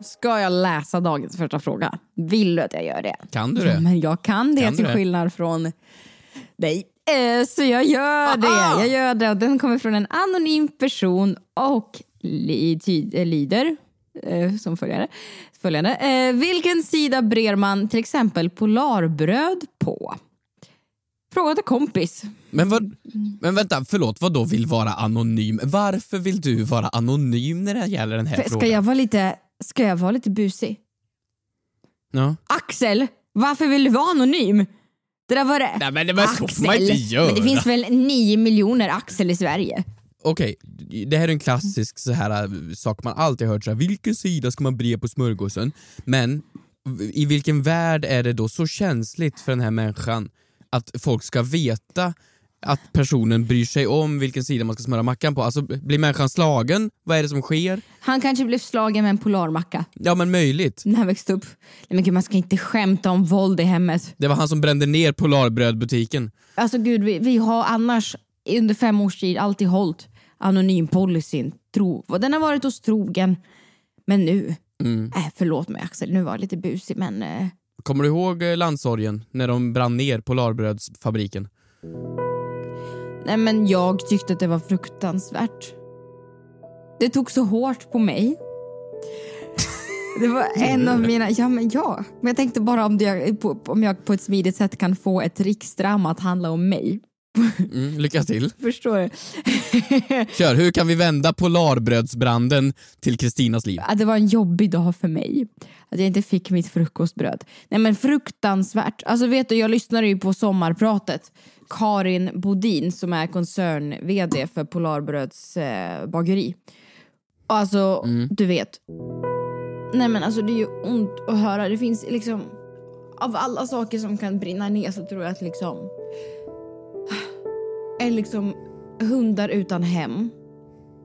ska jag läsa dagens första fråga? Vill du att jag gör det? Kan du Ja, det? men jag kan det Kan till skillnad från dig. Eh, Så jag gör det. Jag gör det och den kommer från en anonym person och ty, eh, lyder eh, som följande. följande. Eh, vilken sida brer man till exempel polarbröd på? Fråga till kompis. Men, vad, men vänta, förlåt, vad då vill vara anonym? Varför vill du vara anonym när det gäller den här Ska frågan? jag vara lite, ska jag vara lite busig? Ja. Axel, varför vill du vara anonym? Det där var det. Nej men det var så får man inte göra. Men det finns väl nio miljoner Axel i Sverige? Okej, det här är en klassisk så här, äh, sak man alltid hört, så här, vilken sida ska man bre på smörgåsen? Men i vilken värld är det då så känsligt för den här människan att folk ska veta att personen bryr sig om vilken sida man ska smöra mackan på? Alltså blir människan slagen? Vad är det som sker? Han kanske blev slagen med en polarmacka Ja men möjligt. när han växte upp. Nej, men gud, man ska inte skämta om våld i hemmet. Det var han som brände ner Polarbrödbutiken. Alltså gud, vi, vi har annars under fem års tid alltid hållit anonym policyn. Tro, den har varit oss trogen. Men nu, Mm. äh, förlåt mig Axel, nu var jag lite busig men eh, Kommer du ihåg eh, landsorgen när de brann ner Polarbrödsfabriken? Nej men jag tyckte att det var fruktansvärt. Det tog så hårt på mig. Det var en av mina, ja men ja. Men jag tänkte bara om, det, om jag på ett smidigt sätt kan få ett riksdrama att handla om mig. Mm, lycka till. Förstår? Kör, hur kan vi vända Polarbrödsbranden till Kristinas liv? Att det var en jobbig dag för mig. Att jag inte fick mitt frukostbröd. Nej men fruktansvärt. Alltså vet du, jag lyssnade ju på sommarpratet. Karin Bodin som är koncern-vd för Polarbröds eh, bageri. Alltså, du vet. Nej men alltså det är ju ont att höra. Det finns liksom, av alla saker som kan brinna ner så tror jag att liksom, är liksom hundar utan hem.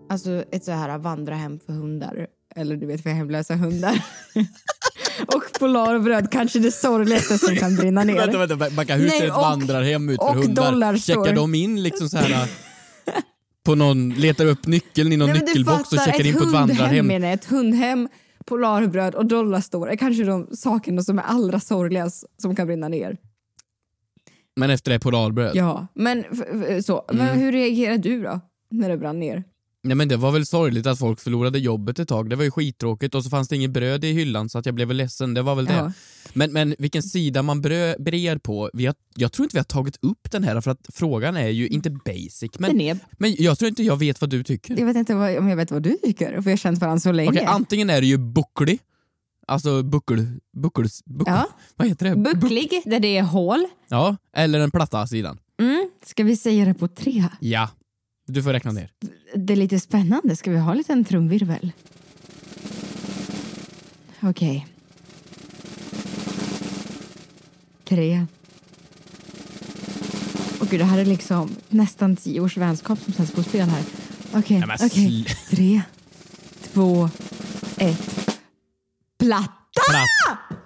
Alltså ett så här vandrarhem för hundar. Eller du vet för hemlösa hundar. och polarbröd, kanske det sorgligaste som kan brinna ner. Vänta, vänta, Backa, hur ser ett och- vandrarhem ut för och hundar? Checkar de in liksom så här på någon, letar upp nyckeln i någon Nej, nyckelbox och fattar, checkar in på ett vandrarhem? menar. Ett hundhem, polarbröd och dollarstore är kanske de sakerna som är allra sorgligast som kan brinna ner. Men efter det Polarbröd? Ja, men så. Mm. Men hur reagerar du då? När det brann ner? Nej men det var väl sorgligt att folk förlorade jobbet ett tag, det var ju skittråkigt och så fanns det inget bröd i hyllan så att jag blev väl ledsen, det var väl det. Ja. Men, men vilken sida man brö, brer på, vi har, jag tror inte vi har tagit upp den här för att frågan är ju inte basic men, är, men jag tror inte jag vet vad du tycker. jag vet inte vad, om jag vet vad du tycker, för jag har känt varandra så länge. Okej, antingen är det ju bucklig, alltså buckel, buckel, buckel Ja. vad heter det? Buck- Bucklig, där det är hål. ja, eller den platta sidan. Mm. Ska vi säga det på tre? Ja, du får räkna ner. Det är lite spännande. Ska vi ha en liten trumvirvel? Okej. Tre. Och gud, det här är liksom nästan tio års vänskap som sätts på spel här. Okej, men okej. sl- Tre, två, ett. Platta! Platt.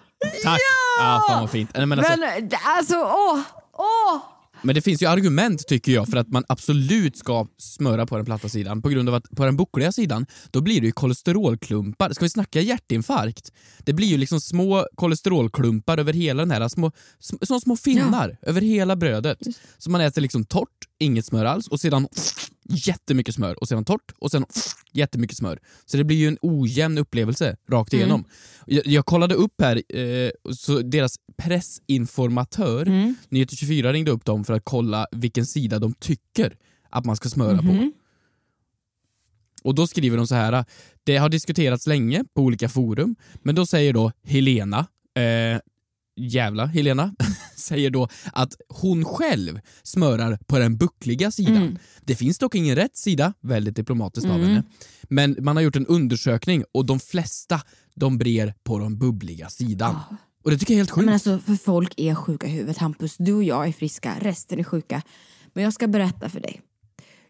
Tack! Ja! fan vad fint. Nej, men, alltså, Men alltså, åh! Åh! Men det finns ju argument tycker jag för att man absolut ska smöra på den platta sidan på grund av att på den buckliga sidan då blir det ju kolesterolklumpar. Ska vi snacka hjärtinfarkt? Det blir ju liksom små kolesterolklumpar över hela den här, små, sm, som små finnar över hela brödet. Så man äter liksom torrt, inget smör alls och sedan jättemycket smör och sedan torrt och sen jättemycket smör. Så det blir ju en ojämn upplevelse rakt igenom. Jag, jag kollade upp här, eh, så deras pressinformatör, Nyheter 24 ringde upp dem för att kolla vilken sida de tycker att man ska smöra på. Och då skriver de så här. Det har diskuterats länge på olika forum, men då säger då Helena, eh, jävla Helena, säger då att hon själv smörar på den buckliga sidan. Det finns dock ingen rätt sida, väldigt diplomatiskt av henne. Men man har gjort en undersökning och de flesta de brer på den bubbliga sidan. Och det tycker jag är helt sjukt. Men alltså, för folk är sjuka i huvudet. Hampus, du och jag är friska, resten är sjuka. Men jag ska berätta för dig.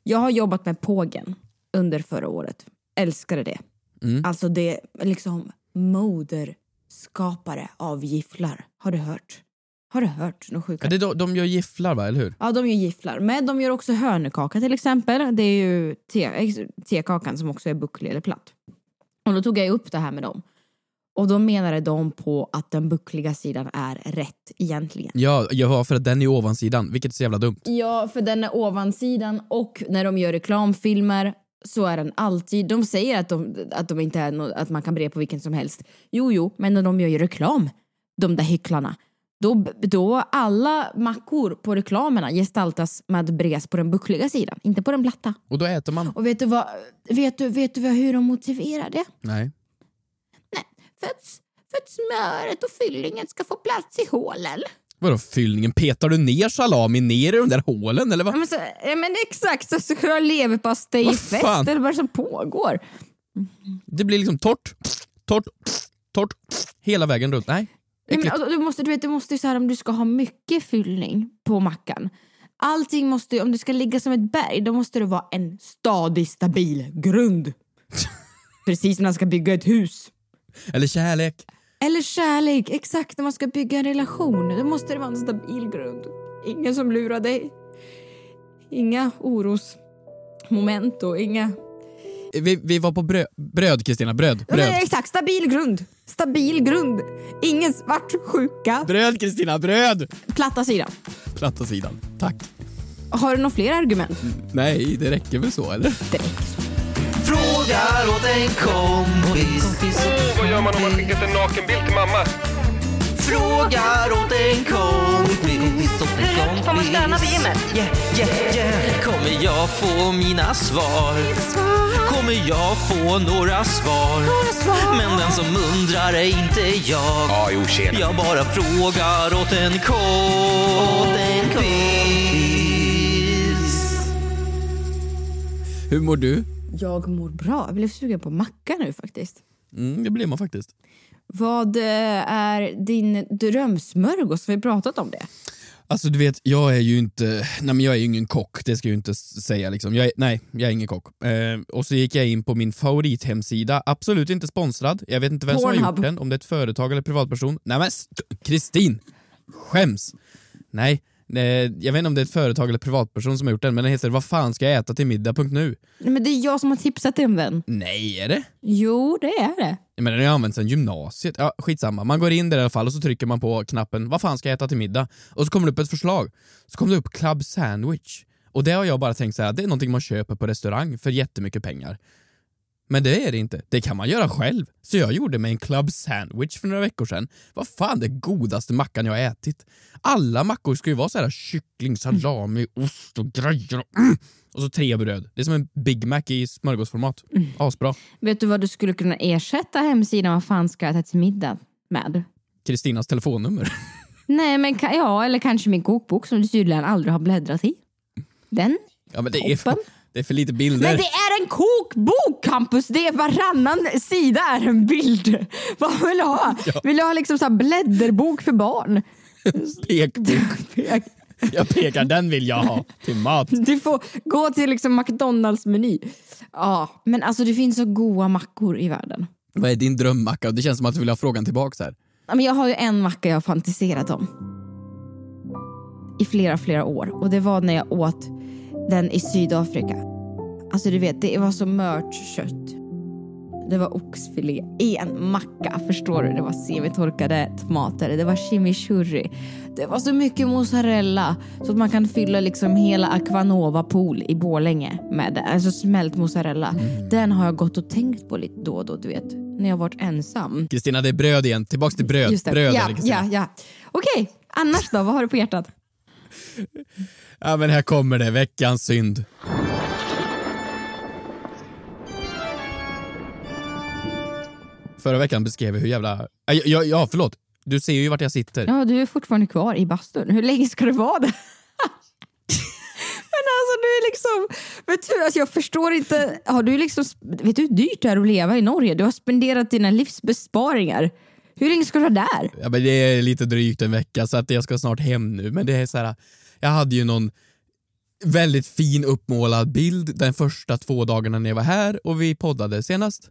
Jag har jobbat med Pågen under förra året. Älskade det. Mm. Alltså det är liksom moderskapare av gifflar. Har du hört? Har du hört? De sjuka. Ja, det, de, de gör gifflar va, eller hur? Ja, de gör gifflar. Men de gör också hörnekaka till exempel. Det är ju te, tekakan som också är bucklig eller platt. Och då tog jag upp det här med dem. Och då menade de på att den buckliga sidan är rätt egentligen. Ja, ja, för att den är ovansidan, vilket är så jävla dumt. Ja, för den är ovansidan och när de gör reklamfilmer så är den alltid... De säger att, de, att, de inte är nå- att man kan bre på vilken som helst. Jo, jo, men när de gör ju reklam, de där hycklarna, då, då alla mackor på reklamerna gestaltas med bres på den buckliga sidan, inte på den platta. Och då äter man... Och vet du, vad, vet du, vet du vad, hur de motiverar det? Nej. För att, för att smöret och fyllningen ska få plats i hålen. Vadå fyllningen? Petar du ner salami ner i de där hålen eller Ja, vad? men, så, ja, men exakt, så ska du ha leverpastejfest Vad fan? eller vad som pågår? Det blir liksom torrt, torrt, torrt, hela vägen runt. Nej, Nej, men, alltså, du måste, du vet, du måste ju så här, om du ska ha mycket fyllning på mackan. Allting måste, om det ska ligga som ett berg, då måste det vara en stadig, stabil grund. Precis när man ska bygga ett hus. Eller kärlek. Eller kärlek, exakt när man ska bygga en relation. Då måste det vara en stabil grund. Ingen som lurar dig. Inga orosmoment och inga... Vi, vi var på bröd, bröd Kristina, bröd. Bröd. men exakt, stabil grund. Stabil grund. Ingen svartsjuka. Bröd Kristina, bröd! Platta sidan. Platta sidan. Tack. Har du några fler argument? Nej, det räcker väl så eller? Det räcker. Frågar åt en kompis. Vad gör man om man skickat en nakenbild till mamma? Frågar åt en kompis. En kompis. Får man stöna på gymmet? Yeah, yeah, yeah. Kommer jag få mina svar? Kommer jag få några svar? Men den som undrar är inte jag. Ja, jo, tjena. Jag bara frågar åt en kompis. Hur mår du? Jag mår bra. Jag blev sugen på macka nu faktiskt. Mm, det blir man faktiskt. Vad eh, är din drömsmörgås? Vi har pratat om det. Alltså du vet, jag är ju inte, nej men jag är ju ingen kock, det ska jag ju inte säga liksom. Jag är, nej, jag är ingen kock. Eh, och så gick jag in på min favorithemsida, absolut inte sponsrad, jag vet inte vem som har gjort Pornhub. den, om det är ett företag eller privatperson. Nej men st- Kristin! Skäms! Nej, jag vet inte om det är ett företag eller privatperson som har gjort den, men den heter Vad fan ska jag äta till middag.nu? Nej, men det är jag som har tipsat dig om den. Nej, är det? Jo, det är det. Men den har ju använts sedan gymnasiet. Ja, skitsamma. Man går in där i alla fall och så trycker man på knappen vad fan ska jag äta till middag? Och så kommer det upp ett förslag. Så kommer det upp club sandwich. Och det har jag bara tänkt så här, det är någonting man köper på restaurang för jättemycket pengar. Men det är det inte. Det kan man göra själv. Så jag gjorde mig en club sandwich för några veckor sedan. Vad fan det godaste mackan jag har ätit. Alla mackor ska ju vara så här kyckling, salami, ost och grejer. Och, mm. och så tre bröd. Det är som en Big Mac i smörgåsformat. Asbra. Vet du vad du skulle kunna ersätta hemsidan Vad fan ska jag äta till middag med? Kristinas telefonnummer. Nej, men ja, eller kanske min kokbok som du tydligen aldrig har bläddrat i. Den? Ja, men det, är Toppen. Det är för lite bilder. Men det är en kokbok Campus! Det är varannan sida är en bild. Vad vill du ha? Vill du ha liksom så blädderbok för barn? Pekbok. Jag pekar, den vill jag ha till mat. Du får gå till liksom McDonalds-meny. Ja, men alltså det finns så goda mackor i världen. Vad är din drömmacka? Det känns som att du vill ha frågan tillbaks här. Men Jag har ju en macka jag har fantiserat om. I flera, flera år. Och det var när jag åt den i Sydafrika. Alltså du vet, det var så mört kött. Det var oxfilé i en macka, förstår du? Det var semitorkade tomater, det var chimichurri. Det var så mycket mozzarella så att man kan fylla liksom hela Aquanova pool i Borlänge med det. Alltså smält mozzarella. Den har jag gått och tänkt på lite då och då, du vet. När jag varit ensam. Kristina, det är bröd igen. Tillbaks till bröd. Just det. Bröd ja, Kristina. ja, ja. Okej, annars då? Vad har du på hjärtat? Ja, men här kommer det. Veckans synd. Förra veckan beskrev jag hur jävla... Ja, ja, ja, förlåt. Du ser ju vart jag sitter. Ja, du är fortfarande kvar i bastun. Hur länge ska du vara där? Men alltså du är liksom... Vet du, alltså jag förstår inte. Har du liksom, vet du hur dyrt det är att leva i Norge? Du har spenderat dina livsbesparingar hur länge ska du vara där? Ja, men det är lite drygt en vecka så att jag ska snart hem nu. Men det är så här, jag hade ju någon väldigt fin uppmålad bild den första två dagarna när jag var här och vi poddade senast.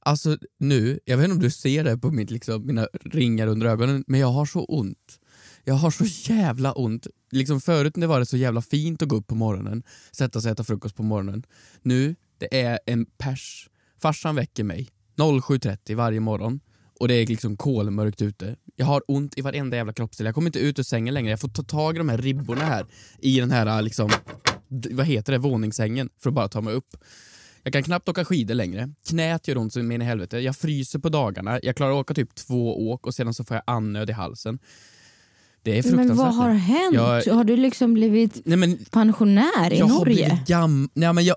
Alltså nu, jag vet inte om du ser det på mitt, liksom, mina ringar under ögonen, men jag har så ont. Jag har så jävla ont. Liksom förut när det var så jävla fint att gå upp på morgonen, sätta sig och äta frukost på morgonen. Nu, det är en pers. Farsan väcker mig 07.30 varje morgon och det är liksom kolmörkt ute. Jag har ont i varenda jävla kroppsdel. Jag kommer inte ut ur sängen längre. Jag får ta tag i de här ribborna här i den här liksom, d- vad heter det, våningssängen för att bara ta mig upp. Jag kan knappt åka skidor längre. Knät gör ont så in i helvete. Jag fryser på dagarna. Jag klarar att åka typ två åk och sedan så får jag andnöd i halsen. Det är fruktansvärt. Men vad har hänt? Jag- Har du liksom blivit Nej, men pensionär i jag har Norge? blivit gam... Nej, men jag,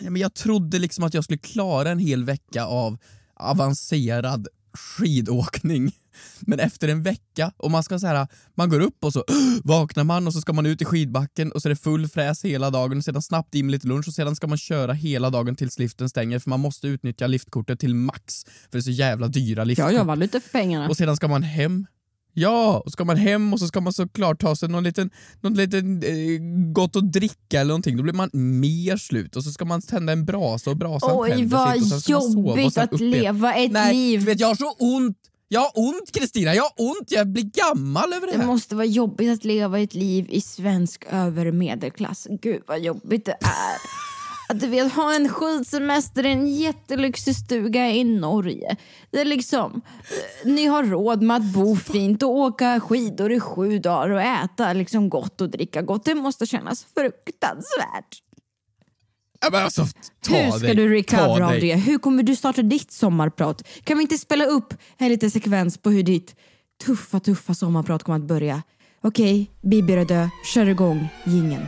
nej, men jag trodde liksom att jag skulle klara en hel vecka av avancerad skidåkning. Men efter en vecka, och man ska så här, man går upp och så vaknar man och så ska man ut i skidbacken och så är det full fräs hela dagen och sedan snabbt in med lite lunch och sedan ska man köra hela dagen tills liften stänger för man måste utnyttja liftkortet till max för det är så jävla dyra Ja, liftkort. jag var lite för pengarna. Och sedan ska man hem. Ja, och ska man hem och så ska man såklart ta sig någon liten, någon liten eh, gott att dricka eller någonting. Då blir man mer slut och så ska man tända en brasa och brasan Oj, tänder vad sitt och sova och jobbigt sen att leva ett Nej, liv. vet, jag har så ont. Jag har ont Kristina, jag har ont. Jag blir gammal över det Det här. måste vara jobbigt att leva ett liv i svensk övermedelklass. Gud vad jobbigt det är. Att du vet, ha en skidsemester i en jättelyxig stuga i Norge. Det är liksom, eh, ni har råd med att bo fint och åka skidor i sju dagar och äta liksom gott och dricka gott. Det måste kännas fruktansvärt. Ja, men alltså, ta Hur ska dig, du recovera av dig. det? Hur kommer du starta ditt sommarprat? Kan vi inte spela upp en liten sekvens på hur ditt tuffa, tuffa sommarprat kommer att börja? Okej, Bibi är död. Kör igång jingeln.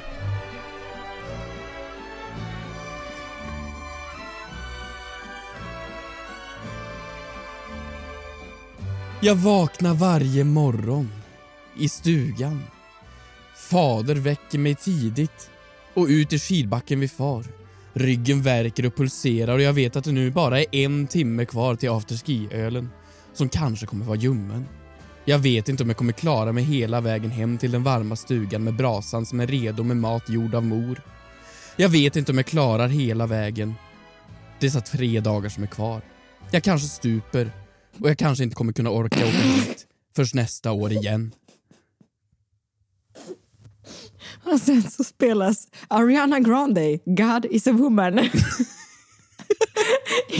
Jag vaknar varje morgon i stugan. Fader väcker mig tidigt och ut i skidbacken vi far. Ryggen värker och pulserar och jag vet att det nu bara är en timme kvar till afterski-ölen som kanske kommer vara ljummen. Jag vet inte om jag kommer klara mig hela vägen hem till den varma stugan med brasan som är redo med mat gjord av mor. Jag vet inte om jag klarar hela vägen dessa tre dagar som är kvar. Jag kanske stuper och jag kanske inte kommer kunna orka åka hit först nästa år igen. Och sen så spelas Ariana Grande, God is a woman.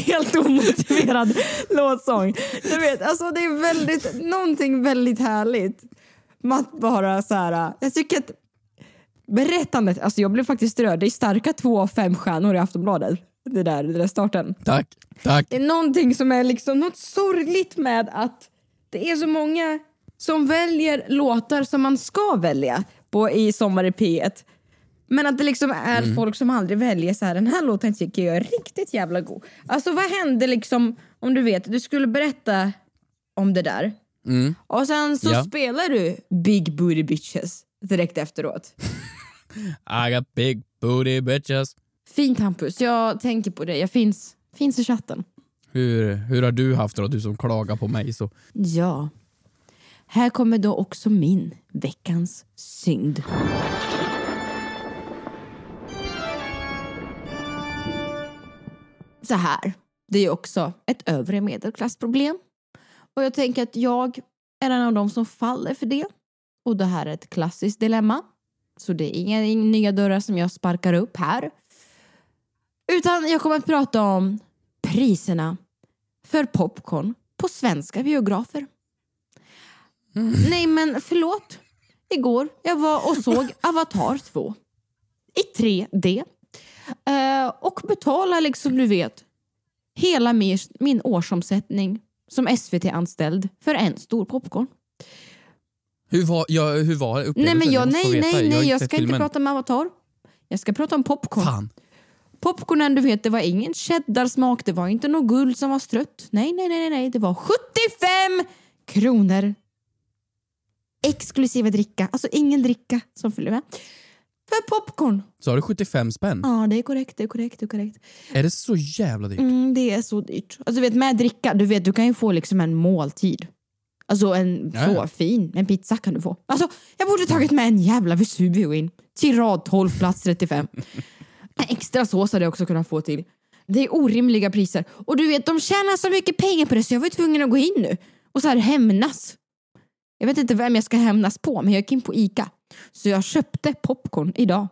Helt omotiverad låtsång. Du vet, alltså det är väldigt, någonting väldigt härligt. med att bara så här, jag tycker att berättandet, alltså jag blev faktiskt rörd. Det är starka två av fem stjärnor i Aftonbladet. Det där, det där starten. Tack, tack. Det är någonting som är liksom något sorgligt med att det är så många som väljer låtar som man ska välja på, i Sommar i P1. Men att det liksom är folk som aldrig väljer så här, den här låten tycker jag är riktigt jävla god. Alltså vad hände liksom, om du vet, du skulle berätta om det där. Och sen så Ja. spelar du Big Booty Bitches direkt efteråt. I got big booty bitches. Fint Hampus, jag tänker på det. Jag finns, finns i chatten. Hur, hur har du haft det då, du som klagar på mig så? Ja. Här kommer då också min veckans synd. Så här, det är också ett övre medelklassproblem. Och jag tänker att jag är en av dem som faller för det. Och det här är ett klassiskt dilemma. Så det är inga, inga nya dörrar som jag sparkar upp här. Utan jag kommer att prata om priserna för popcorn på svenska biografer. Nej men förlåt. Igår jag var och såg Avatar 2 i 3D. Eh, och betalade liksom du vet hela min, min årsomsättning som SVT-anställd för en stor popcorn. Hur var, ja, hur var upplevelsen? Nej men jag, få nej nej nej jag sett ska inte filmen. prata om Avatar. Jag ska prata om popcorn. Fan. Popcornen, du vet, det var ingen cheddarsmak, det var inte något guld som var strött. Nej, nej, nej, nej, det var 75 kronor. Exklusive dricka, alltså ingen dricka som följer med. För popcorn. Så har du 75 spänn? Ja, det är korrekt, det är korrekt, det är korrekt. Är det så jävla dyrt? Mm, det är så dyrt. Alltså du vet med dricka, du vet du kan ju få liksom en måltid. Alltså en så ja. fin, en pizza kan du få. Alltså jag borde tagit med en jävla Vesuvio in. Till rad 12, plats 35. Extra sås hade jag också kunnat få till. Det är orimliga priser. Och du vet, de tjänar så mycket pengar på det så jag var ju tvungen att gå in nu och så här hämnas. Jag vet inte vem jag ska hämnas på, men jag gick in på ICA. Så jag köpte popcorn idag.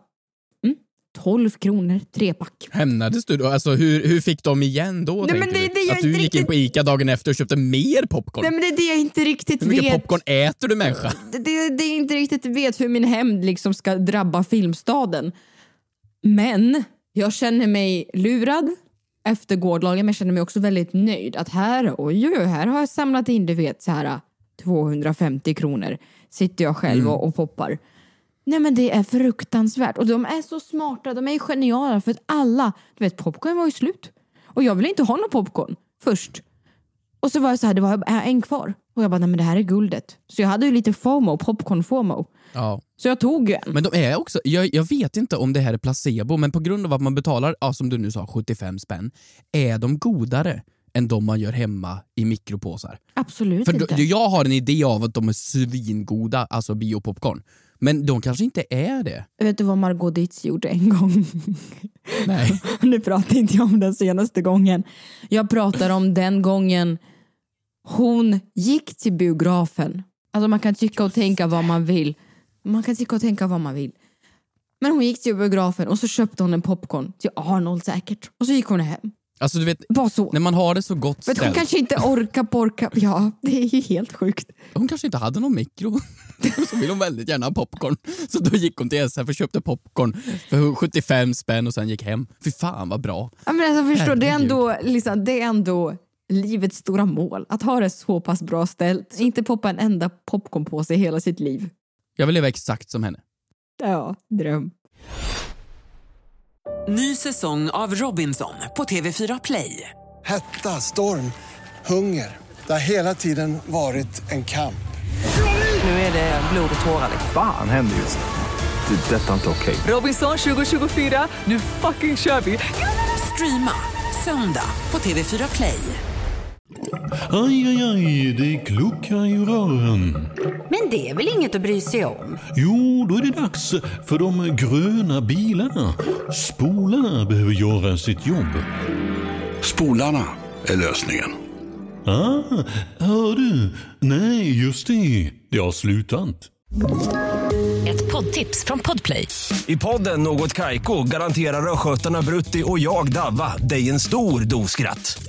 Mm, 12 kronor, tre pack. Hämnades du då? Alltså hur, hur fick de igen då? Nej, men det du? det jag att du gick in på ICA dagen efter och köpte mer popcorn? Nej men det är det jag inte riktigt hur mycket vet. popcorn äter du människa? det, det, det är inte riktigt vet hur min hämnd liksom ska drabba filmstaden. Men jag känner mig lurad efter gårdagen men jag känner mig också väldigt nöjd att här, oj, oj, här har jag samlat in du vet så här 250 kronor sitter jag själv och, och poppar. Nej men det är fruktansvärt och de är så smarta, de är geniala för att alla, du vet popcorn var ju slut och jag ville inte ha någon popcorn först. Och så var det så här, det var en kvar och jag bara, nej men det här är guldet. Så jag hade ju lite FOMO, popcorn-FOMO. Ja. Så jag tog ju en. Men de är också, jag, jag vet inte om det här är placebo, men på grund av att man betalar, ja, som du nu sa, 75 spänn, är de godare än de man gör hemma i mikropåsar. Absolut För inte. då, jag har en idé av att de är svingoda, alltså biopopcorn. Men de kanske inte är det. Vet du vad Margot Dietz gjorde en gång? Nej. nu pratar inte jag om den senaste gången. Jag pratar om den gången hon gick till biografen. Alltså man kan tycka och tänka vad man vill. Man kan tycka och tänka vad man vill. Men hon gick till biografen och så köpte hon en popcorn till Arnold säkert. Och så gick hon hem. Alltså du vet, Bara så. när man har det så gott att hon ställt. kanske inte orkar porka. Ja, det är ju helt sjukt. Hon kanske inte hade någon mikro. så vill hon väldigt gärna ha popcorn. Så då gick hon till SF och köpte popcorn för 75 spänn och sen gick hem. Fy fan vad bra. Ja, men alltså, förstår, det, är ändå, liksom, det är ändå livets stora mål. Att ha det så pass bra ställt. Inte poppa en enda popcornpåse i hela sitt liv. Jag vill leva exakt som henne. Ja, dröm. Ny säsong av Robinson på TV4 Play. Hetta, storm, hunger. Det har hela tiden varit en kamp. Nu är det blod och tårar. liksom. Fan händer just nu. Det. är Detta är inte okej. Robinson 2024, nu fucking kör vi! Streama söndag på TV4 Play. Aj, aj, aj, det kluckar i rören. Men det är väl inget att bry sig om? Jo, då är det dags för de gröna bilarna. Spolarna behöver göra sitt jobb. Spolarna är lösningen. Ah, hör du? Nej, just det. Det har slutat. Ett poddtips från Podplay. I podden Något Kaiko garanterar östgötarna Brutti och jag, Davva, dig en stor dos skratt.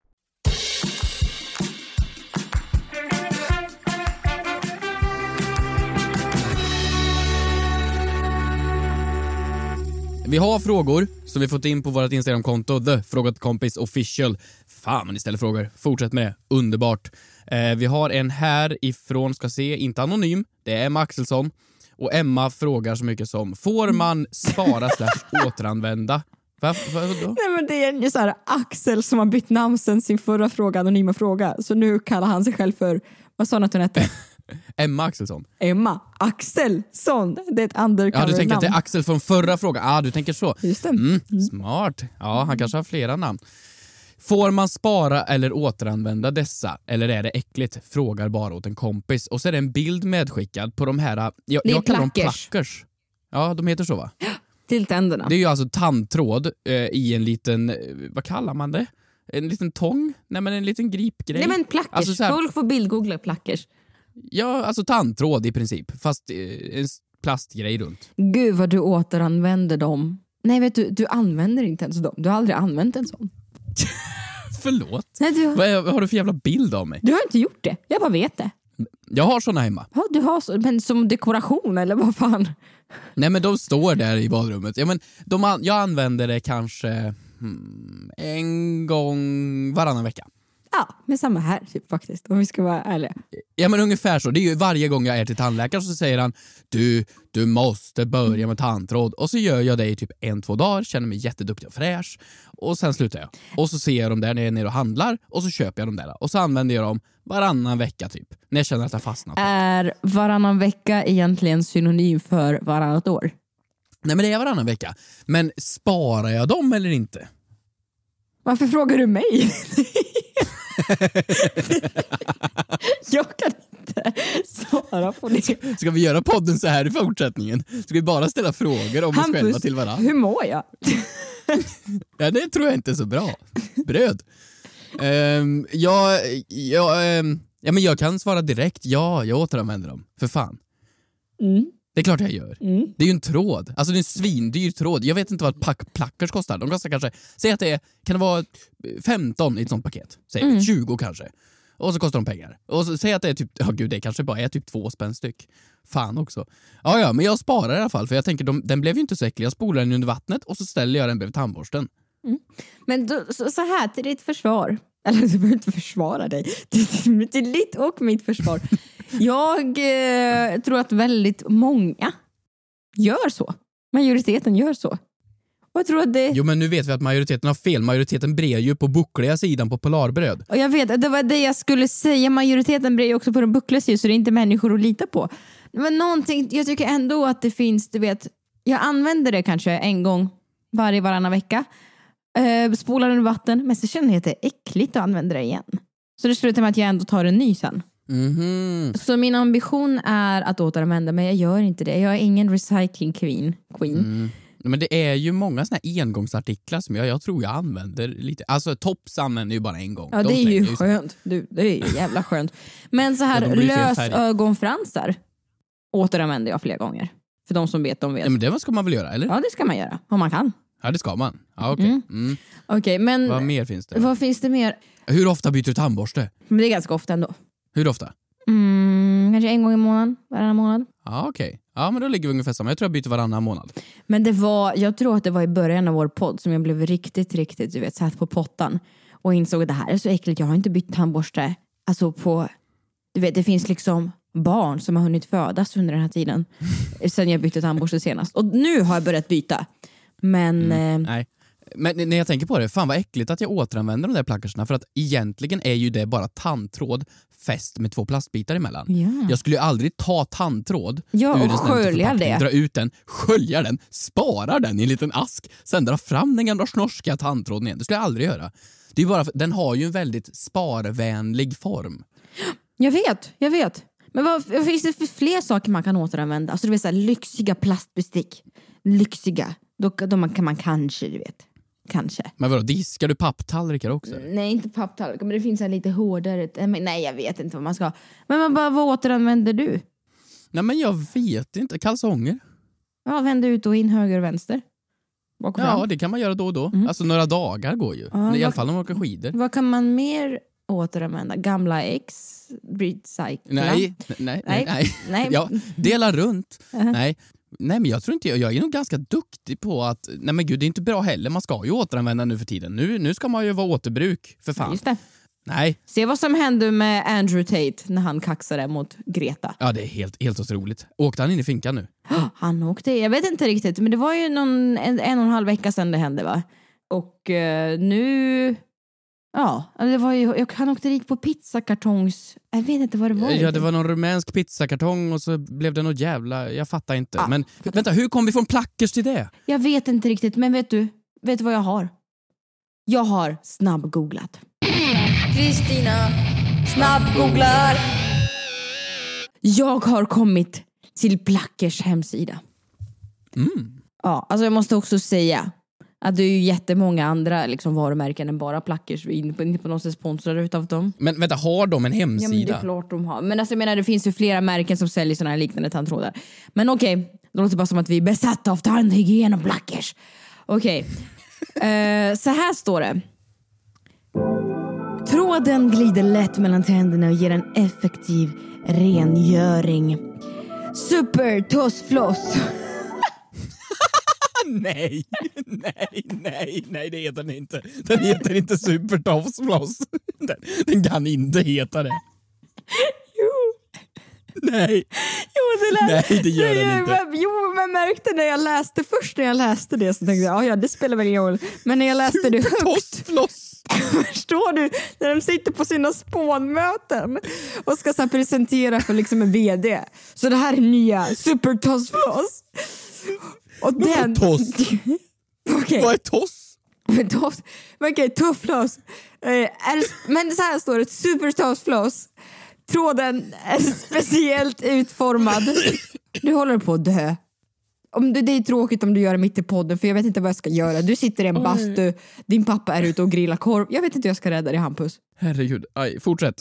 Vi har frågor som vi fått in på vårt Instagramkonto, the frågat kompis official. Fan vad ni ställer frågor. Fortsätt med det. Underbart. Eh, vi har en här ifrån, ska se, inte anonym. Det är Emma Axelsson. Och Emma frågar så mycket som, får man spara slash återanvända? Va, va? Nej, men det är ju så här, Axel som har bytt namn sen sin förra fråga, anonyma fråga. Så nu kallar han sig själv för, vad sa han att hon hette? Emma Axelsson. Emma Axelsson. Det är ett undercover Ja, du tänker att det är. Axel från förra frågan. Ah, du tänker så. Just det. Mm, smart. Ja, han kanske har flera namn. Får man spara eller återanvända dessa, eller är det äckligt? Frågar bara åt en kompis. Och så är det en bild medskickad på de här, jag, jag kallar dem plackers. plackers. Ja, de heter så va? Till tänderna. Det är ju alltså tandtråd eh, i en liten, eh, vad kallar man det? En liten tång? Nej men en liten gripgrej. Nej men plackers. Alltså så här- Folk får bildgoogla plackers. Ja, alltså tandtråd i princip. Fast eh, en plastgrej runt. Gud vad du återanvänder dem. Nej vet du, du använder inte ens dem. Du har aldrig använt en sån. Förlåt? Nej, du, Vad, är, vad har du för jävla bild av mig? du har inte gjort det. Jag bara vet det. Jag har såna hemma. Ja, du har så, men som dekoration eller vad fan? Nej men de står där i badrummet. Ja, men de, jag använder det kanske hmm, en gång varannan vecka. Ja, men samma här typ, faktiskt, om vi ska vara ärliga. Ja men ungefär så. Det är ju varje gång jag är till tandläkaren så säger han du, du måste börja med tandtråd och så gör jag det i typ en, två dagar, känner mig jätteduktig och fräsch och sen slutar jag. Och så ser jag dem där när jag är nere och handlar och så köper jag dem där och så använder jag dem varannan vecka typ, när jag känner att har fastnat. Är varannan vecka egentligen synonym för varannat år? Nej men det är varannan vecka. Men sparar jag dem eller inte? Varför frågar du mig? jag kan inte svara på det. Ska vi göra podden så här i fortsättningen? Ska vi bara ställa frågor om oss själva till varandra? hur mår jag? Ja, det tror jag inte är så bra. Bröd. Um, jag, jag, ehm, ja, men jag kan svara direkt, ja, jag återanvänder dem. För fan. Mm. Det är klart jag gör. Mm. Det är ju en tråd. Alltså det är en svindyr tråd. Jag vet inte vad pack plackers kostar. De kostar kanske, säg att det är, kan det vara 15 i ett sånt paket? Säg Mm. 20 kanske. Och så kostar de pengar. Och så, säg att det är typ, ja gud det kanske bara är typ två spänn styck. Fan också. Ja ja, men jag sparar i alla fall för jag tänker de, den blev ju inte så äcklig. Jag spolar den under vattnet och så ställer jag den bredvid tandborsten. Men då, så, så här, till ditt försvar. Eller du behöver inte försvara dig. Till, till ditt och mitt försvar. Jag eh, tror att väldigt många gör så. Majoriteten gör så. Och jag tror att det... Jo men nu vet vi att majoriteten har fel. Majoriteten brer ju på buckliga sidan på Polarbröd. Och jag vet, det var det jag skulle säga. Majoriteten blir ju också på den buckliga sidan så det är inte människor att lita på. Men någonting, jag tycker ändå att det finns, du vet, jag använder det kanske en gång varje varannan vecka. Eh, spolar under vatten, men så känner jag att det är äckligt att använda det igen. Så det slutar med att jag ändå tar en ny sen. Mhm. Så min ambition är att återanvända, men jag gör inte det. Jag är ingen recycling queen. queen. Mm. Men det är ju många såna här engångsartiklar som jag, jag tror jag använder lite. Alltså Tops använder ju bara en gång. Ja, De det är ju skönt. Du, det är ju jävla skönt. Men så Ja, här färg. lösögonfransar återanvänder jag flera gånger. För de som vet, de vet. Nej, men det ska man väl göra, eller? Ja, det ska man göra. Om man kan. Ja, det ska man. Ja, okej. Mm. Mm. Okej, men Vad mer finns det? vad finns det mer? Hur ofta byter du tandborste? Men det är ganska ofta ändå. Hur ofta? Mm, kanske en gång i månaden, varannan månad. Ja, okej. Ja, men då ligger vi ungefär samma. Jag tror jag byter varannan månad. Men det var, jag tror att det var i början av vår podd som jag blev riktigt, riktigt, du vet, satt på pottan och insåg att det här är så äckligt. Jag har inte bytt tandborste. Alltså på, du vet, det finns liksom barn som har hunnit födas under den här tiden sen jag bytte tandborste senast. Och nu har jag börjat byta. Men eh, Nej. Men när jag tänker på det, fan vad äckligt att jag återanvänder de där plackersna för att egentligen är ju det bara tandtråd fäst med två plastbitar emellan. Ja. Jag skulle ju aldrig ta tandtråd Ja, ur en skölja det. dra ut den, skölja den, spara den i en liten ask, sen dra fram den gamla snorskiga tandtråden igen. Det skulle jag aldrig göra. Det är bara för, den har ju en väldigt sparvänlig form. jag vet, jag vet. Men vad, vad finns det för fler saker man kan återanvända? Alltså du vet så här, lyxiga plastbestick. Lyxiga. Då, då man, kan man kanske, du vet. Kanske. Men vadå, diskar du papptallrikar också? Nej, inte papptallrikar, men det finns en lite hårdare. Nej, jag vet inte vad man ska. Men man bara, vad återanvänder du? Nej men jag vet inte, kalsonger? Ja, vänder ut och in, höger och vänster. Och Ja, det kan man göra då och då. Mm. Alltså några dagar går ju. Ja, I alla fall om man åker skidor. Vad kan man mer återanvända? Gamla ex? Recycla? Nej, nej, nej. Nej. nej. Ja, dela runt. Nej. Nej men jag tror inte, jag, jag är nog ganska duktig på att, nej men gud det är inte bra heller, man ska ju återanvända nu för tiden. Nu, nu ska man ju vara återbruk, för fan. Just det. Nej, Se vad som hände med Andrew Tate när han kaxade mot Greta. ja det är helt, helt otroligt. Åkte han in i finkan nu? Han åkte, jag vet inte riktigt, men det var ju någon, en, en och en halv vecka sedan det hände va? Och eh, nu... Ja, det var ju, jag- han åkte dit på pizzakartongs... Jag vet inte vad det var. Ja, det var någon rumänsk pizzakartong och så blev det något jävla, jag fattar inte. Ah, men vänta, hur kom vi från plackers till det? Jag vet inte riktigt, men vet du? Vet du vad jag har? Jag har snabbgooglat. Kristina snabbgooglar. Jag har kommit till Plackers hemsida. Mm. Ja, alltså jag måste också säga att det är ju jättemånga andra liksom, varumärken än bara Plackers. Vi är inte på, något sätt sponsrade utav dem. Men vänta, har de en Ja, men det hemsida? är klart de har. Men alltså, jag menar, det finns ju flera märken som säljer såna här liknande tandtrådar. Men okej, det låter bara som att vi är besatta av tandhygien och Plackers. Okej, Eh, så här står det. Tråden glider lätt mellan tänderna och ger en effektiv rengöring. Super tossfloss. nej, nej, nej, nej det heter den inte. Den heter inte Supertofsfloss. Den, den kan inte heta det. Jo. Nej. Jo, det lät, Nej, det gör den inte. Jo, men märkte när jag läste först när jag läste det så tänkte jag "Ja, ja det spelar väl ingen roll. Men när jag läste det högt. Förstår du? När de sitter på sina spånmöten och ska så presentera för liksom en VD. Så det här är nya Supertossfloss. Och den... toss? Okej. Vad är toss? Men toss, men okej, tuffloss. Eh, är det, men så här står det, supertossfloss. Tråden är speciellt utformad. Du håller på att dö. Om det, det är tråkigt om du gör det mitt i podden för jag vet inte vad jag ska göra. Du sitter i en Oj. bastu, din pappa är ute och grillar korv. Jag vet inte hur jag ska rädda dig Hampus. Herregud. Aj, fortsätt.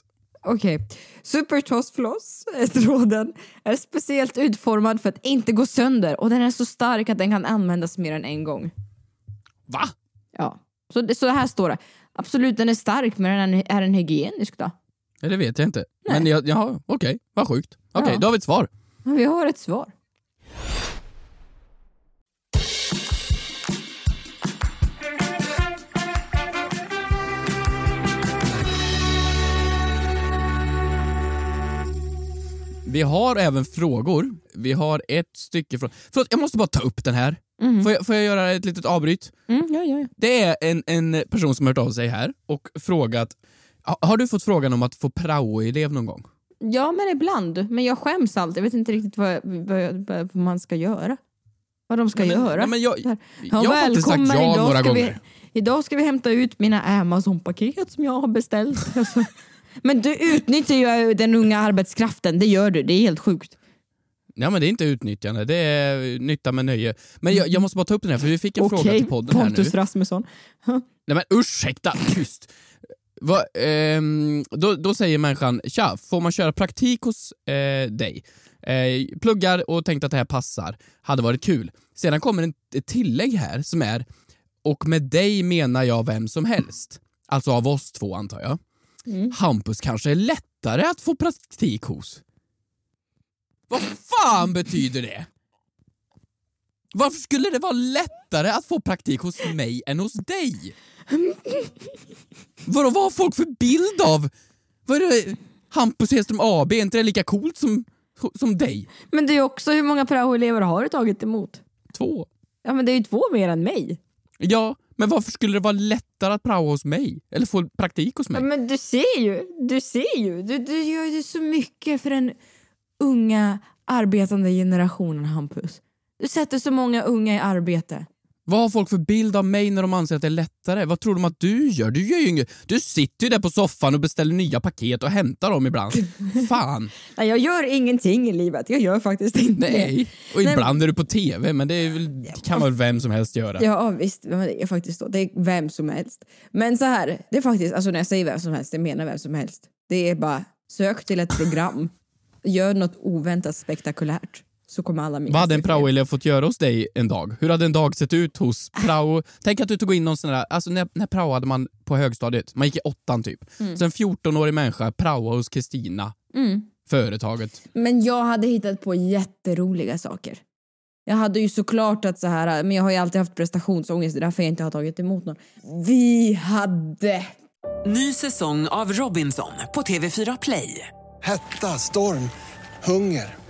Okej. Supertossfloss, är tråden, är speciellt utformad för att inte gå sönder och den är så stark att den kan användas mer än en gång. Va? Ja. Så, det, så här står det. Absolut, den är stark men den är den hygienisk då? Ja, det vet jag inte. Men jag, jaha, okej. Vad sjukt. Okej, Ja. då har vi ett svar. Ja, Vi har ett svar. Vi har även frågor. Vi har ett stycke från... Förlåt, jag måste bara ta upp den här. Mhm. Får, jag, får jag göra ett litet avbryt? Mm, ja, ja, ja. Det är en, en person som har hört av sig här och frågat ha- Har du fått frågan om att få prao-elev någon gång? ja, men ibland. Men jag skäms alltid. Jag vet inte riktigt vad, vad, vad man ska göra. Vad de ska men- göra. men jag- här, jag har faktiskt sagt ja idag några ska vi, gånger. Idag ska vi hämta ut mina Amazon-paket som jag har beställt. Alltså. Men du utnyttjar ju den unga arbetskraften, det gör du. Det är helt sjukt. Ja men det är inte utnyttjande, det är nytta med nöje. Men jag, jag måste bara ta upp den här för vi fick en fråga Okej, till podden här nu. Pontus Rasmusson. Nej men ursäkta, tyst! Va, ehm, då, då säger människan, tja, får man köra praktik hos eh, dig? Eh, pluggar och tänkte att det här passar, hade varit kul. Sedan kommer en, ett tillägg här som är, och med dig menar jag vem som helst. Alltså av oss två antar jag. Mm. Hampus kanske är lättare att få praktik hos. Vad fan betyder det? Varför skulle det vara lättare att få praktik hos mig än hos dig? Vadå, vad har folk för bild av? Vad är det? Hampus Hedström AB, är inte det lika coolt som, som dig? Men det är också hur många prao-elever har du tagit emot? Två. Ja men det är ju två mer än mig. Ja, men varför skulle det vara lättare att praoa hos mig? Eller få praktik hos mig? Ja, men du ser ju, du ser ju. Du, du gör ju så mycket för den unga arbetande generationen Hampus. Du sätter så många unga i arbete. Vad har folk för bild av mig när de anser att det är lättare? Vad tror de att du gör? Du gör ju inget. Du sitter ju där på soffan och beställer nya paket och hämtar dem ibland. Fan. Nej, jag gör ingenting i livet. Jag gör faktiskt inte Nej. Och Nej, ibland är du på TV, men det, väl, det kan väl vem som helst göra. Ja visst, men det är faktiskt så. Det är vem som helst. Men så här, det är faktiskt, alltså när jag säger vem som helst, jag menar vem som helst. Det är bara, sök till ett program, gör något oväntat spektakulärt. Så kommer alla minnas Vad hade en praoelev fått göra hos dig en dag? Hur hade en dag sett ut hos prao? Tänk att du tog in någon sån där, alltså när, när praoade man på högstadiet, man gick i åttan typ. Mm. Så en 14-årig människa praoade hos Kristina, Mm. företaget. Men jag hade hittat på jätteroliga saker. Jag hade ju såklart att så här, men jag har ju alltid haft prestationsångest, det är därför jag inte har tagit emot någon. Vi hade... Ny säsong av Robinson på TV4 Play. Hetta, storm, hunger.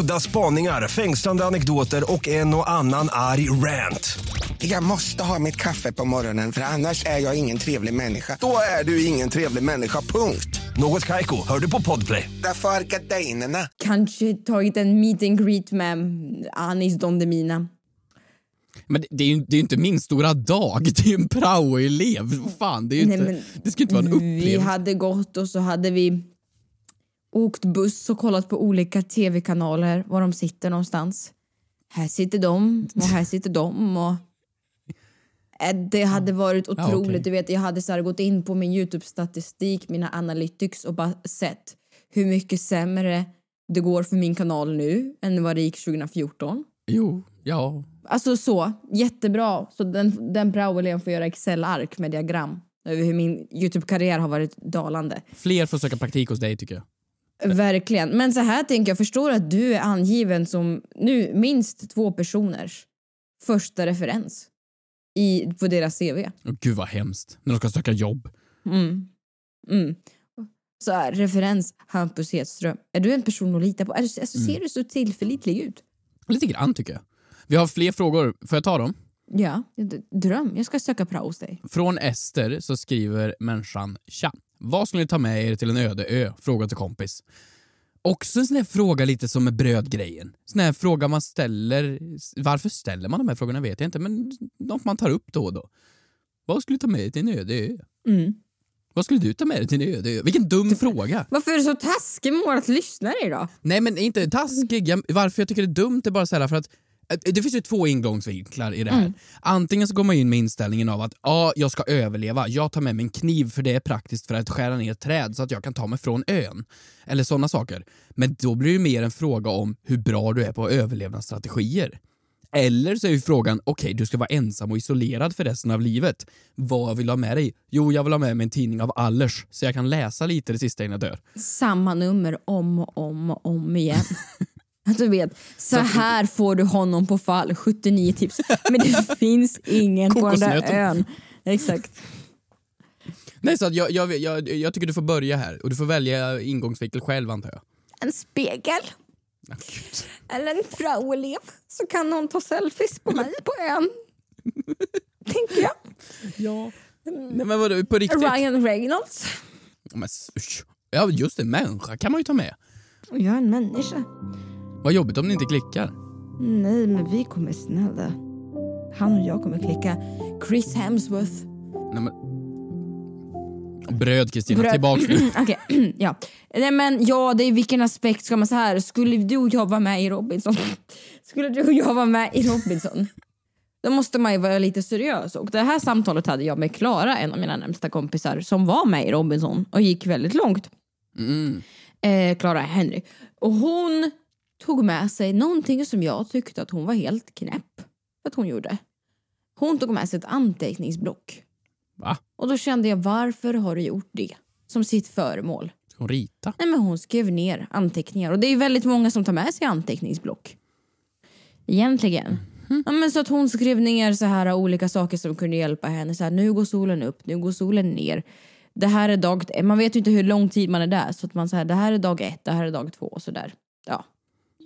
Udda spaningar, fängslande anekdoter och en och annan arg rant. Jag måste ha mitt kaffe på morgonen för annars är jag ingen trevlig människa. Då är du ingen trevlig människa, punkt. Något Kaiko, hör du på Podplay. Därför är gardinerna. Kanske tagit en meet and greet med Anis Don Demina. Men det, är ju det är inte min stora dag, det är ju en praoelev. Vad Fan, det, är ju Nej, inte, det ska inte vara en Vi upplevelse. hade gått och så hade vi åkt buss och kollat på olika tv-kanaler var de sitter någonstans. Här sitter de och här sitter de och Eh, Det hade varit Ja, otroligt. okej. Du vet, jag hade så gått in på min Youtube-statistik, mina analytics och bara sett hur mycket sämre det går för min kanal nu än vad det gick 2014. Jo, ja. Alltså så, jättebra. Så den, den praoeleven får göra Excel-ark med diagram över hur min Youtube-karriär har varit dalande. Fler får söka praktik hos dig tycker jag. Verkligen. Men så här tänker jag, förstår att du är angiven som nu minst två personers första referens i, på deras CV. Åh, gud vad hemskt. När de ska söka jobb. Mm. Mm. Så här, referens Hampus Hedström. Är du en person att lita på? Alltså, Mm. Ser du så tillförlitlig ut? Lite grann tycker jag. Vi har fler frågor. Får jag ta dem? Ja, dröm. Jag ska söka prao hos dig. Från Ester så skriver människan Tja, vad skulle ni ta med er till en öde ö? Fråga till kompis. Också en sån här fråga lite som med brödgrejen. Sån här fråga man ställer. Varför ställer man de här frågorna vet jag inte, men något man tar upp då och då. Vad skulle du ta med dig till en öde ö? Mm. Vad skulle du ta med dig till en öde ö? Vilken dum fråga! Varför är du så taskig mot våra lyssnare idag? Nej men inte taskig. Jag- Varför jag tycker det är dumt är bara så här för att det finns ju två ingångsvinklar i det här. Mm. Antingen så går man in med inställningen av att ja, jag ska överleva, jag tar med mig en kniv för det är praktiskt för att skära ner träd så att jag kan ta mig från ön. Eller sådana saker. Men då blir det mer en fråga om hur bra du är på överlevnadsstrategier. Eller så är ju frågan, okej du ska vara ensam och isolerad för resten av livet. Vad vill du ha med dig? Jo, jag vill ha med mig en tidning av Allers så jag kan läsa lite det sista innan jag dör. Samma nummer om och om och om igen. Att du vet, så här får du honom på fall, 79 tips. Men det finns ingen på den där ön. Exakt. Nej, så att jag, jag, jag, jag tycker du får börja här och du får välja ingångsvinkel själv antar jag. En spegel. Eller en praoelev. Så kan någon ta selfies på mig på ön. Tänker jag. Ja. Nej men vadå, på riktigt? Ryan Reynolds. Men, s- usch. ja just det, människa kan man ju ta med. Jag är en människa. Vad jobbigt om det inte klickar. Nej, men vi kommer snälla. Han och jag kommer klicka. Chris Hemsworth. Nej, men... Bröd Kristina, tillbaks nu. Okej, ja. Nej men ja, det är vilken aspekt ska man så här. Skulle du och jag vara med i Robinson? Skulle du och jag vara med i Robinson? Då måste man ju vara lite seriös. Och det här samtalet hade jag med Klara, en av mina närmsta kompisar, som var med i Robinson och gick väldigt långt. Mm. Eh, Klara Henry. Och hon tog med sig någonting som jag tyckte att hon var helt knäpp att hon gjorde. Hon tog med sig ett anteckningsblock. Va? Och då kände jag, varför har du gjort det som sitt föremål? Hon rita? Nej, men hon skrev ner anteckningar och det är väldigt många som tar med sig anteckningsblock. Egentligen. Ja, men så att hon skrev ner så här olika saker som kunde hjälpa henne. Så här, nu går solen upp, nu går solen ner. Det här är dag... Man vet ju inte hur lång tid man är där. Så att man säger det här är dag ett, det här är dag två och så där. Ja.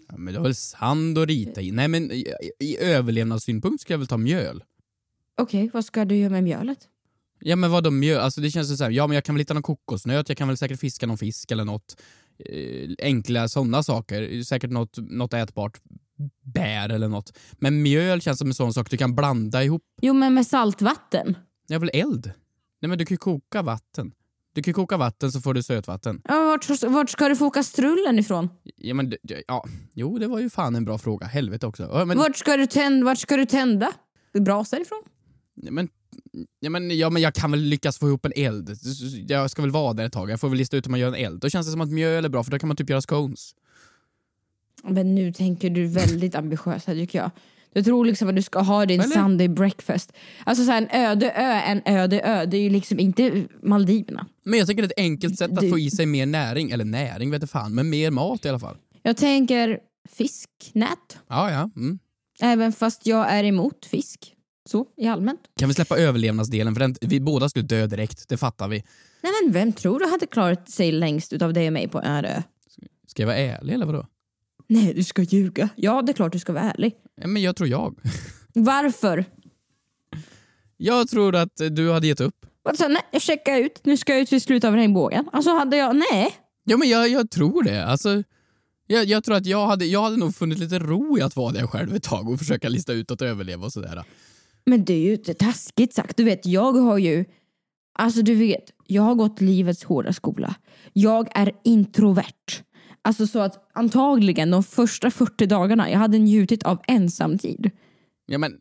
Ja, men det var väl sand att rita i. Nej men i, i överlevnadssynpunkt ska jag väl ta mjöl. Okej, vad ska du göra med mjölet? Ja men vadå mjöl? Alltså det känns ju såhär, ja men jag kan väl hitta någon kokosnöt, jag kan väl säkert fiska någon fisk eller något. Eh, enkla sådana saker. Säkert något, något ätbart bär eller något. Men mjöl känns som en sån sak du kan blanda ihop. Jo, men med saltvatten. Jag vill eld. Nej men du kan ju koka vatten. Du kan koka vatten så får du sötvatten. Ja, vart, vart ska du få kastrullen ifrån? Ja men, ja, jo det var ju fan en bra fråga. Helvete också. Ja, men, Vart, ska du tända, vart ska du tända? Brasar ifrån? Ja, men, ja, men, ja, men jag kan väl lyckas få ihop en eld. Jag ska väl vara där ett tag. Jag får väl lista ut hur man gör en eld. Då känns det som att mjöl är bra för då kan man typ göra scones. Men nu tänker du väldigt ambitiöst här tycker jag. Du tror liksom att du ska ha din Eller? Sunday breakfast. Alltså så här, en öde ö, en öde ö. Det är ju liksom inte Maldiverna. Men jag tycker det är ett enkelt sätt att Du- få i sig mer näring. Eller näring vet jag fan, men mer mat i alla fall. Jag tänker fisknät. Ja, ja. Mm. Även fast jag är emot fisk. Så, i allmänt. Kan vi släppa överlevnadsdelen? För den, vi båda skulle dö direkt, det fattar vi. Nej men vem tror du hade klarat sig längst utav dig och mig på en ö? Ska jag vara ärlig eller vadå? Nej, du ska ljuga. Ja, det är klart du ska vara ärlig. Ja, men jag tror jag. Varför? Jag tror att du hade gett upp. Alltså, nej, jag checkar ut. Nu ska jag ut vid slutet av regnbågen. Alltså hade jag, nej. Ja, men jag, jag tror det. Alltså, jag, jag tror att jag hade, jag hade nog funnit lite ro i att vara där själv ett tag och försöka lista ut att överleva och sådär. Men det är ju inte taskigt sagt. Du vet, jag har ju... Alltså du vet, jag har gått livets hårda skola. Jag är introvert. Alltså så att antagligen de första 40 dagarna jag hade njutit av ensamtid. Ja, men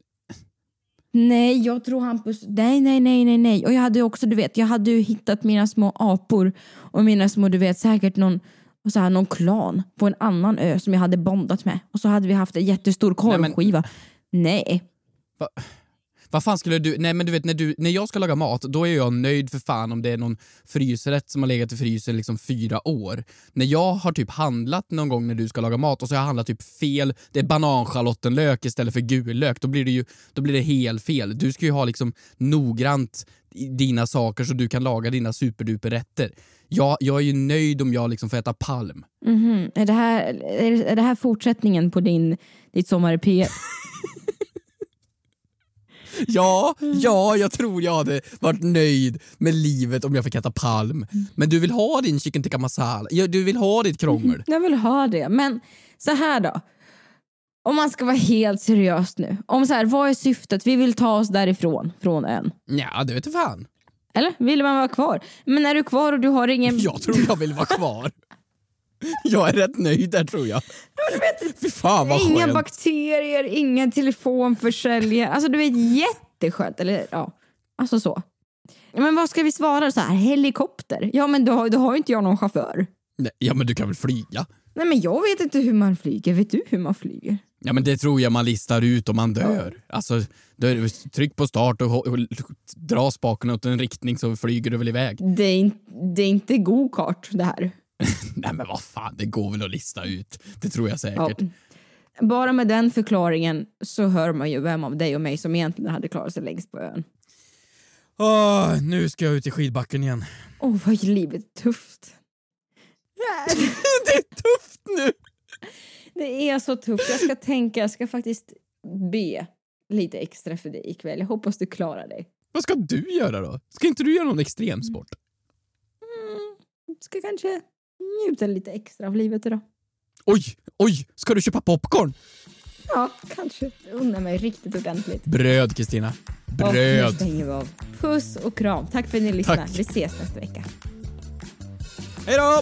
Nej, jag tror Hampus... Nej, nej, nej, nej, nej. Och jag hade också, du vet, jag hade ju hittat mina små apor och mina små, du vet, säkert någon, och så här, någon klan på en annan ö som jag hade bondat med. Och så hade vi haft en jättestor korvskiva. Nej. Va? Vad fan skulle du... Nej men du vet när, du, när jag ska laga mat, då är jag nöjd för fan om det är någon frysrätt som har legat i frysen liksom fyra år. När jag har typ handlat någon gång när du ska laga mat och så har jag handlat typ fel, det är bananschalottenlök istället för gul lök, då blir det ju då blir det helt fel. Du ska ju ha liksom noggrant dina saker så du kan laga dina superduperrätter. Jag, jag är ju nöjd om jag liksom får äta palm. Mhm. Är, det här, är, det- är det här fortsättningen på din, ditt sommar i P1? Ja, ja, jag tror jag hade varit nöjd med livet om jag fick äta palm. Men du vill ha din chicken tikka masala, du vill ha ditt krångel. Jag vill ha det. Men så här då. Om man ska vara helt seriös nu. Om så här, vad är syftet? Vi vill ta oss därifrån, från ön. Ja, det vet fan. Eller vill man vara kvar? Men är du kvar och du har ingen... Jag tror jag vill vara kvar. Jag är rätt nöjd där tror jag. Fy fan vad Inga skönt. bakterier, ingen telefonförsäljare. Alltså du vet jätteskönt. Eller ja, alltså så. Men vad ska vi svara så här? Helikopter? Ja men då, har- då har ju inte jag någon chaufför. Nej, Ja men du kan väl flyga? Nej men jag vet inte hur man flyger. Vet du hur man flyger? Ja men det tror jag man listar ut om man dör. Alltså, då är det, tryck på start och, och, och dra spaken åt en riktning så flyger du väl iväg. Det är, in, det är inte go-kart det här. Nej men vad fan, det går väl att lista ut. Det tror jag säkert. Bara med den förklaringen så hör man ju vem av dig och mig som egentligen hade klarat sig längst på ön. Åh, nu ska jag ut i skidbacken igen. Åh, vad livet är tufft. det är tufft nu! Det är så tufft. Jag ska tänka, jag ska faktiskt be lite extra för dig ikväll. Jag hoppas du klarar dig. Vad ska du göra då? Ska inte du göra någon extremsport? Ska kanske njuta lite extra av livet idag. Oj, oj, ska du köpa popcorn? Ja, kanske. Unna mig riktigt ordentligt. Bröd Kristina. Och Bröd. stänger vi av. Puss och kram. Tack för att ni lyssnade. Tack. Vi ses nästa vecka. Hej då!